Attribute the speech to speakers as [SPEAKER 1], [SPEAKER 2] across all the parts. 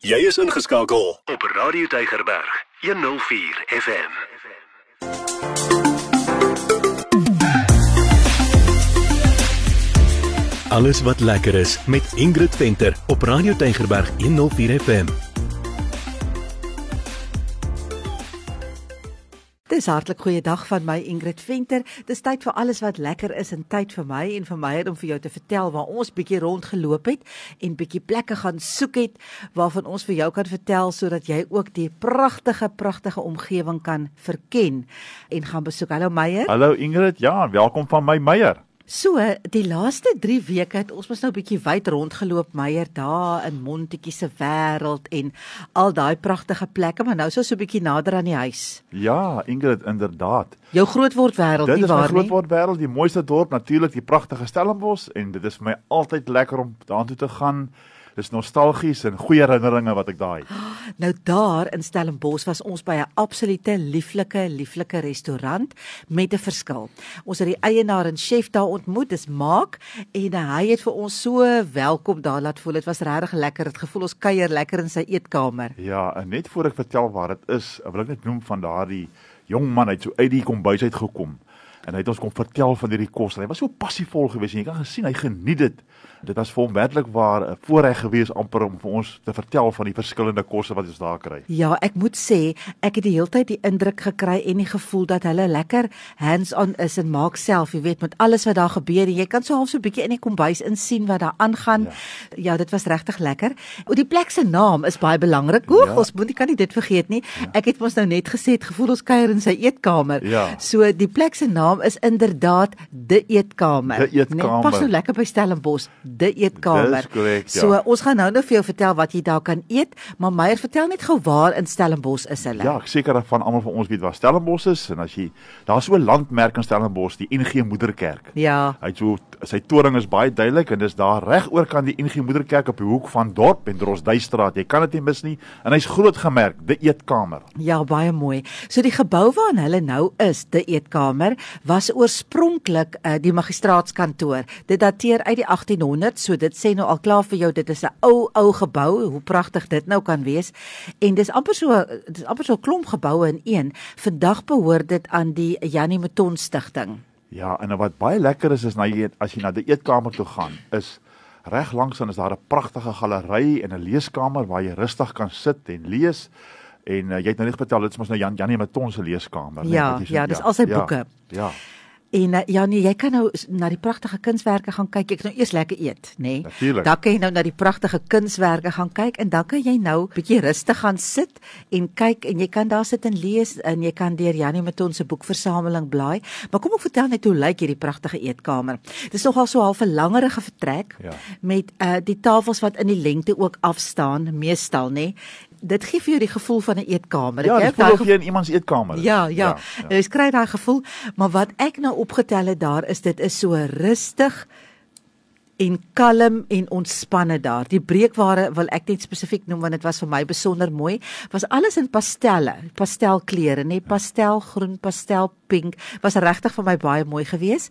[SPEAKER 1] Jy is ingeskakel op Radio Tygerberg 104 FM. Alles wat lekker is met Ingrid Venter op Radio Tygerberg 104 FM.
[SPEAKER 2] Dis hartlik goeie dag van my Ingrid Venter. Dis tyd vir alles wat lekker is en tyd vir my en vir my om vir jou te vertel waar ons bietjie rondgeloop het en bietjie plekke gaan soek het waarvan ons vir jou kan vertel sodat jy ook die pragtige pragtige omgewing kan verken en gaan besoek. Hallo Meyer.
[SPEAKER 3] Hallo Ingrid. Ja, welkom van my Meyer.
[SPEAKER 2] So, die laaste 3 weke het ons mos nou 'n bietjie wyd rondgeloop Meyer daar in Montetjie se wêreld en al daai pragtige plekke, maar nou is ons so 'n bietjie nader aan die huis.
[SPEAKER 3] Ja, Ingrid, inderdaad.
[SPEAKER 2] Jou grootword wêreld, nie waar nie?
[SPEAKER 3] Dit is my grootword wêreld, die mooiste dorp natuurlik, die pragtige Stellenbosch en dit is vir my altyd lekker om daartoe te gaan dis nostalgies en goeie herinneringe wat ek daai.
[SPEAKER 2] Nou daar in Stellenbosch was ons by 'n absolute lieflike lieflike restaurant met 'n verskil. Ons het die eienaar en chef daar ontmoet, dis Maak en hy het vir ons so welkom daar laat voel. Dit was regtig lekker. Dit gevoel ons kuier lekker in sy eetkamer.
[SPEAKER 3] Ja, en net voor ek vertel waar dit is, wil ek net noem van daardie jong man uit so uit die kombuis uit gekom en hy het ons kom vertel van hierdie kos. Hy was so passievol geweest en jy kan gesien hy geniet dit dit was vir hom werklik waar 'n voorreg geweest amper om vir ons te vertel van die verskillende kosse wat ons daar kry.
[SPEAKER 2] Ja, ek moet sê, ek het die hele tyd die indruk gekry en die gevoel dat hulle lekker hands-on is en maak self, jy weet, met alles wat daar gebeur. Jy kan so half so 'n bietjie in die kombuis insien wat daar aangaan. Ja, ja dit was regtig lekker. O, die plek se naam is baie belangrik. O, ja. ons moet nie kan nie dit vergeet nie. Ja. Ek het mos nou net gesê het gevoel ons kuier in sy eetkamer.
[SPEAKER 3] Ja.
[SPEAKER 2] So die plek se naam is inderdaad die eetkamer.
[SPEAKER 3] Die eetkamer. Nee,
[SPEAKER 2] pas so lekker by Stellenbosch die eetkamer.
[SPEAKER 3] Dis korrek, ja.
[SPEAKER 2] So ons gaan nou net vir jou vertel wat jy daar kan eet, maar Meyer vertel net gou waar in Stellenbosch is hulle.
[SPEAKER 3] Ja, ek seker van almal van ons weet waar Stellenbosch is en as jy daar's so 'n landmerk in Stellenbosch, die NG Moederkerk.
[SPEAKER 2] Ja.
[SPEAKER 3] Hy so sy toring is baie duidelik en dis daar reg oor kan die NG Moederkerk op die hoek van Dorp en Drosduistraat. Jy kan dit nie mis nie en hy's groot gemerk, die eetkamer.
[SPEAKER 2] Ja, baie mooi. So die gebou waarin hulle nou is, die eetkamer, was oorspronklik uh, die magistraatskantoor. Dit dateer uit die 1800s, so dit sê nou al klaar vir jou dit is 'n ou ou gebou, hoe pragtig dit nou kan wees. En dis amper so dis amper so 'n klomp geboue in een. Vandag behoort dit aan die Janie Meton Stichting.
[SPEAKER 3] Ja, en wat baie lekker is is na jy as jy na die eetkamer toe gaan, is reg langs dan is daar 'n pragtige galery en 'n leeskamer waar jy rustig kan sit en lees. En uh, jy het nou net vertel dit is mos nou Jan Janie Meton se leeskamer,
[SPEAKER 2] ja,
[SPEAKER 3] nee,
[SPEAKER 2] ja, dis ja, al sy boeke.
[SPEAKER 3] Ja. ja.
[SPEAKER 2] En uh, ja nee, jy kan nou na die pragtige kunswerke gaan kyk. Jy kan nou eers lekker eet, nê?
[SPEAKER 3] Nee?
[SPEAKER 2] Dan kan jy nou na die pragtige kunswerke gaan kyk en dan kan jy nou bietjie rustig gaan sit en kyk en jy kan daar sit en lees en jy kan deur Janie Maton se boekversameling blaai. Maar kom ek vertel net hoe lyk hierdie pragtige eetkamer. Dit is nogal so half 'n langerige vertrek
[SPEAKER 3] ja.
[SPEAKER 2] met uh die tafels wat in die lengte ook afstaan, meestal nê dit gee vir jou die gevoel van 'n eetkamer.
[SPEAKER 3] Ja, ek voel of jy in iemand se eetkamer is.
[SPEAKER 2] Ja, ja. ja, ja. Jy kry daai gevoel, maar wat ek nou opgetel het daar is dit is so rustig en kalm en ontspanne daar. Die breekware wil ek net spesifiek noem want dit was vir my besonder mooi. Was alles in pastelle, pastelkleure, nê, pastelgroen, pastelpink. Was regtig vir my baie mooi geweest.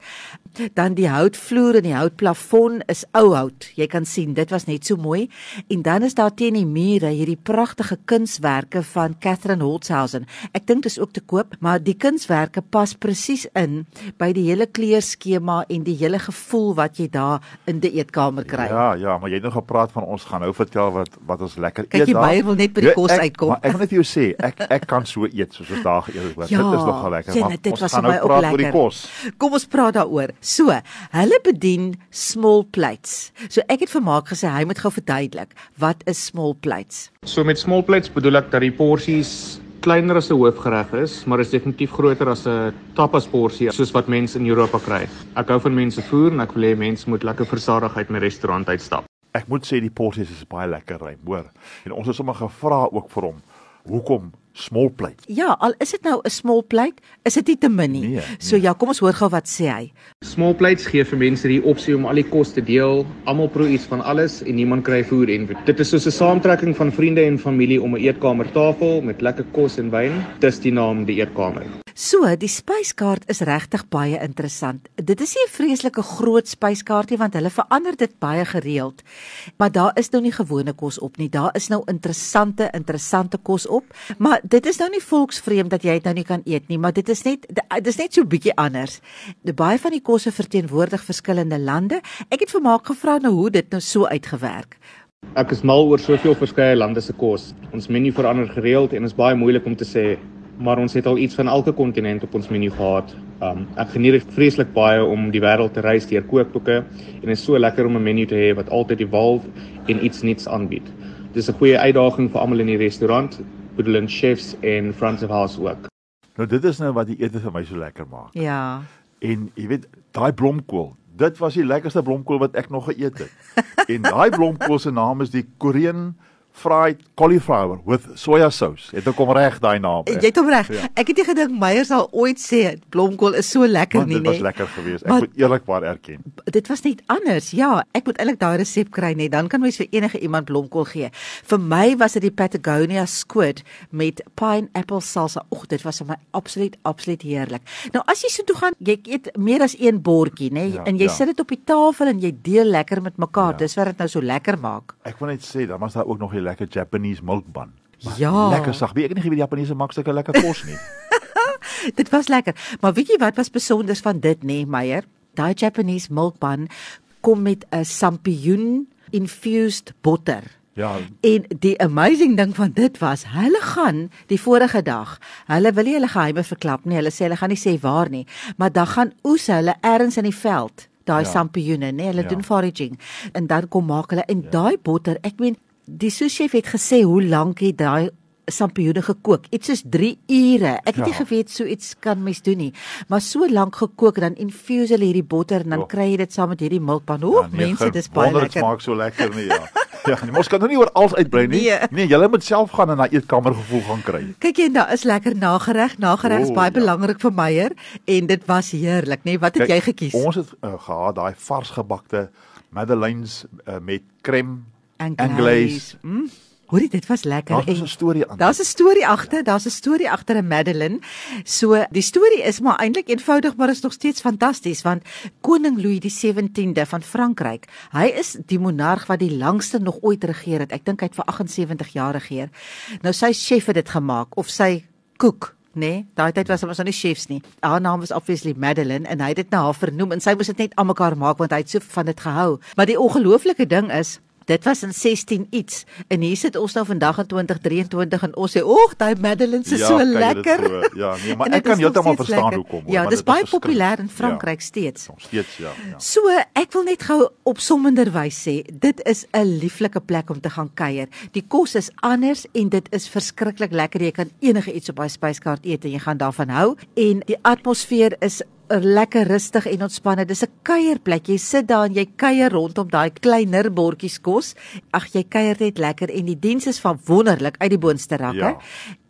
[SPEAKER 2] Dan die houtvloer en die houtplafon is ou hout. Jy kan sien, dit was net so mooi. En dan is daar teen die mure hierdie pragtige kunswerke van Catherine Holzhausen. Ek dink dit is ook te koop, maar die kunswerke pas presies in by die hele kleurskema en die hele gevoel wat jy daar in die eetkamer kry.
[SPEAKER 3] Ja, ja, maar jy het nog gepraat van ons gaan nou vertel wat wat ons lekker
[SPEAKER 2] Kijk,
[SPEAKER 3] eet daar.
[SPEAKER 2] Kyk, jy wil net by die kos uitkom.
[SPEAKER 3] Maar ek wil net vir jou sê, ek ek kan so eet soos ons daar geëet het.
[SPEAKER 2] Ja,
[SPEAKER 3] dit is nogal lekker.
[SPEAKER 2] Sien,
[SPEAKER 3] maar
[SPEAKER 2] dit
[SPEAKER 3] ons
[SPEAKER 2] was
[SPEAKER 3] nou
[SPEAKER 2] vir my
[SPEAKER 3] praat
[SPEAKER 2] ook lekker. Kom ons praat daaroor. So, hulle bedien small plates. So ek het vir Maak gesê hy moet gou verduidelik wat is small plates.
[SPEAKER 4] So met small plates bedoel ek dat die porsies kleiner as 'n hoofgereg is, maar is definitief groter as 'n tapas porsie soos wat mense in Europa kry. Ek hou van mense voer en ek wil hê mense moet lekker versadig uit my restaurant uitstap.
[SPEAKER 3] Ek moet sê die porsies is baie lekker, hoor. En ons het sommer gevra ook vir hom, hoekom small plate.
[SPEAKER 2] Ja, al is dit nou 'n small plate, is dit nie te min nie.
[SPEAKER 3] Nee,
[SPEAKER 2] So ja, kom ons hoor gou wat sê hy.
[SPEAKER 4] Small plates gee vir mense die opsie om al die kos te deel. Almal proe iets van alles en niemand kry voer en dit is soos 'n saamtrekking van vriende en familie om 'n eetkamertafel met lekker kos en wyn. Dis die naam die eetkamer.
[SPEAKER 2] So, die spyskaart is regtig baie interessant. Dit is nie 'n vreeslike groot spyskaart nie want hulle verander dit baie gereeld. Maar daar is nou nie gewone kos op nie. Daar is nou interessante, interessante kos op, maar dit is nou nie volksvreemd dat jy dit nou nie kan eet nie, maar dit is net dit is net so bietjie anders. De baie van die kosse verteenwoordig verskillende lande. Ek het vir Maak gevra nou hoe dit nou so uitgewerk.
[SPEAKER 4] Ek is mal oor soveel verskeie lande se kos. Ons menu verander gereeld en is baie moeilik om te sê, maar ons het al iets van elke kontinent op ons menu gehad. Um ek geniet dit vreeslik baie om die wêreld te reis deur kookboeke en dit is so lekker om 'n menu te hê wat altyd evolve en iets nuuts aanbied. Dis 'n goeie uitdaging vir almal in die restaurant, bedoelend chefs en front of house ook.
[SPEAKER 3] Nou dit is nou wat die ete vir my so lekker maak.
[SPEAKER 2] Ja.
[SPEAKER 3] En jy weet, daai blomkool, dit was die lekkerste blomkool wat ek nog geëet het. en daai blomkool se naam is die Korean fried cauliflower with soya sauce. Het ek kom reg daai naam.
[SPEAKER 2] Jy het hom reg.
[SPEAKER 3] Ja.
[SPEAKER 2] Ek het nie gedink Meyer sal ooit sê blomkool is so lekker
[SPEAKER 3] Want
[SPEAKER 2] nie,
[SPEAKER 3] dit was
[SPEAKER 2] nee.
[SPEAKER 3] lekker geweest. Ek
[SPEAKER 2] Maar-
[SPEAKER 3] moet eerlikwaar erken.
[SPEAKER 2] dit was net anders. Ja, ek moet eintlik daai resep kry net. Dan kan mens vir enige iemand blomkool gee. Vir my was dit die Patagonia squid met pineapple salsa. Oeg, dit was vir my absoluut absoluut heerlik. Nou as jy so toe gaan, jy eet meer as een bordjie, nê?
[SPEAKER 3] Ja,
[SPEAKER 2] en jy
[SPEAKER 3] ja.
[SPEAKER 2] sit dit op die tafel en jy deel lekker met mekaar.
[SPEAKER 3] Ja.
[SPEAKER 2] Dis wat dit nou so lekker maak.
[SPEAKER 3] Ek wil net sê, dan was daar ook nog 'n lekker Japanese milk bun. Maar
[SPEAKER 2] Ja.
[SPEAKER 3] Lekker sag. Ek nie wie die Japaneese maak sulke lekker kos nie.
[SPEAKER 2] Dit was lekker. Maar weet jy wat was besonder van dit nê, Meyer? Daai Japanese milk bun kom met 'n sampioen infused butter.
[SPEAKER 3] Ja,
[SPEAKER 2] En die amazing ding van dit was, hulle gaan die vorige dag, hulle wil nie hulle geheime verklap nie. Hulle sê hulle gaan nie sê waar nie, maar dan gaan oes hulle ergens in die veld, daai
[SPEAKER 3] Ja.
[SPEAKER 2] ja. sampioene, nê? Hulle
[SPEAKER 3] Ja.
[SPEAKER 2] ja. doen foraging en dan kom maak hulle en ja. daai botter, ek meen die souschef het gesê hoe lank het daai sampioene gekook. Iets soos 3 ure. Ek het
[SPEAKER 3] Ja.
[SPEAKER 2] nie geweet so iets kan mens doen nie. Maar so lank gekook dan infuse hulle hierdie botter en dan
[SPEAKER 3] Oh.
[SPEAKER 2] kry jy dit saam met hierdie milkpan. O,
[SPEAKER 3] ja
[SPEAKER 2] mense, dis baie
[SPEAKER 3] wonder dit
[SPEAKER 2] lekker.
[SPEAKER 3] smaak so lekker nie, ja. Ja, nee, mos kan nou nie oor alles uitbrei nie.
[SPEAKER 2] Nee.
[SPEAKER 3] nee jy moet self gaan en na eetkamer gevoel gaan kry.
[SPEAKER 2] Kyk jy, daar is lekker nagereg. Nagereg is
[SPEAKER 3] O,
[SPEAKER 2] baie
[SPEAKER 3] ja.
[SPEAKER 2] belangrik vir Meyer en dit was heerlik, nê? Wat het
[SPEAKER 3] Kyk,
[SPEAKER 2] jy gekies?
[SPEAKER 3] Ons het uh, gehad daai vars gebakte madeleines uh, met crème
[SPEAKER 2] Anglaise. Mm. Hoorie, dit was lekker.
[SPEAKER 3] Daar's 'n storie aan.
[SPEAKER 2] Daar's 'n storie agter, daar's 'n storie agter 'n Madeline. So die storie is maar eintlik eenvoudig, maar is nog steeds fantasties want koning Louis die 17de van Frankryk, hy is die monarg wat die langste nog ooit regeer het. Ek dink hy het vir 78 jaar regeer. Nou sy chef het dit gemaak of sy koek Nee, daai tyd was ons nog nie chefs nie. Haar naam was obviously Madeline en hy het dit na haar vernoem en sy moes dit net almekaar maak want hy het so van dit gehou. Maar die ongelooflike ding is Dit was in 16 iets en hier sit ons nou vandag in 2023 en ons sê, "Oeg, daai Madeline is
[SPEAKER 3] Ja,
[SPEAKER 2] so lekker."
[SPEAKER 3] so, ja, nee, maar ek kan heeltemal verstaan
[SPEAKER 2] lekker.
[SPEAKER 3] hoekom,
[SPEAKER 2] Ja, dis baie populêr in
[SPEAKER 3] Ja.
[SPEAKER 2] Frankryk steeds.
[SPEAKER 3] Nog steeds ja, ja.
[SPEAKER 2] So, ek wil net gou opsommenderwys sê, dit is 'n lieflike plek om te gaan kuier. Die kos is anders en dit is verskriklik lekker. Jy kan enige iets op daai spyskaart eet en jy gaan daarvan hou en die atmosfeer is lekker rustig en ontspanne. Dis 'n kuierplek. Jy sit daar en jy kuier rondom daai kleiner bordjies kos. Ag, jy kuier net lekker en die diens is van wonderlik uit die boonste rakke.
[SPEAKER 3] Ja.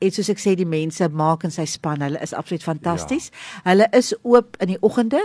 [SPEAKER 2] En soos ek sê, die mense maak en sy span, hulle is absoluut fantasties. Ja. Hulle is oop in die oggende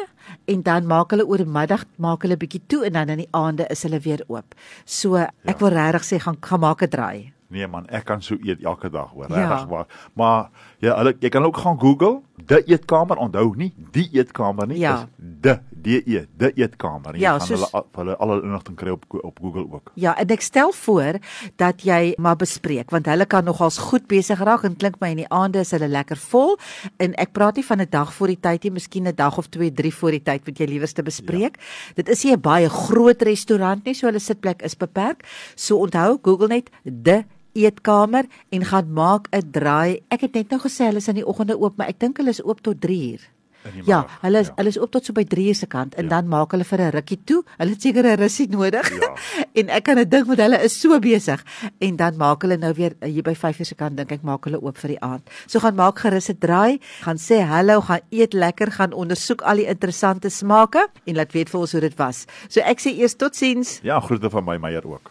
[SPEAKER 2] en dan maak hulle oor die middag maak hulle bietjie toe en dan in die aande is hulle weer oop. So ek
[SPEAKER 3] Ja.
[SPEAKER 2] wil regtig sê gaan gaan maak 'n draai.
[SPEAKER 3] Nee man, ek kan so eet elke dag hoor,
[SPEAKER 2] Ja.
[SPEAKER 3] regtig waar. Maar ja, hulle jy kan ook gaan Google, die eetkamer, onthou nie die eetkamer nie,
[SPEAKER 2] Ja.
[SPEAKER 3] dis de E, die eetkamer. En
[SPEAKER 2] Ja,
[SPEAKER 3] jy gaan
[SPEAKER 2] soos-
[SPEAKER 3] hulle hulle alle inligting kry op op Google ook.
[SPEAKER 2] Ja, en ek stel voor dat jy maar bespreek want hulle kan nogals goed besig raak en klink my in die aande is hulle lekker vol en ek praat nie van 'n dag voor die tyd nie, miskien 'n dag of 2, 3 voor die tyd wat jy liewerste bespreek. Ja. Dit is nie 'n baie groot restaurant nie, so hulle sitplek is beperk. So onthou, Google net de eetkamer en gaan maak 'n draai. Ek het net nou gesê hulle is in die oggende oop, maar ek dink hulle is oop tot 3 uur.
[SPEAKER 3] In die
[SPEAKER 2] Ja,
[SPEAKER 3] middag,
[SPEAKER 2] hulle is
[SPEAKER 3] ja.
[SPEAKER 2] hulle is oop tot so by 3 uur se kant en
[SPEAKER 3] Ja.
[SPEAKER 2] dan maak hulle vir 'n rukkie toe. Hulle het seker 'n russie nodig.
[SPEAKER 3] Ja.
[SPEAKER 2] en ek kan dit dink want hulle is so besig en dan maak hulle nou weer eh, hier by 5 uur se kant dink ek maak hulle oop vir die aand. So gaan maak gerus 'n draai, gaan sê hallo, gaan eet lekker, gaan ondersoek al die interessante smake en laat weet vir ons hoe dit was. So ek sê eers totsiens.
[SPEAKER 3] Ja, groete van my Meyer ook.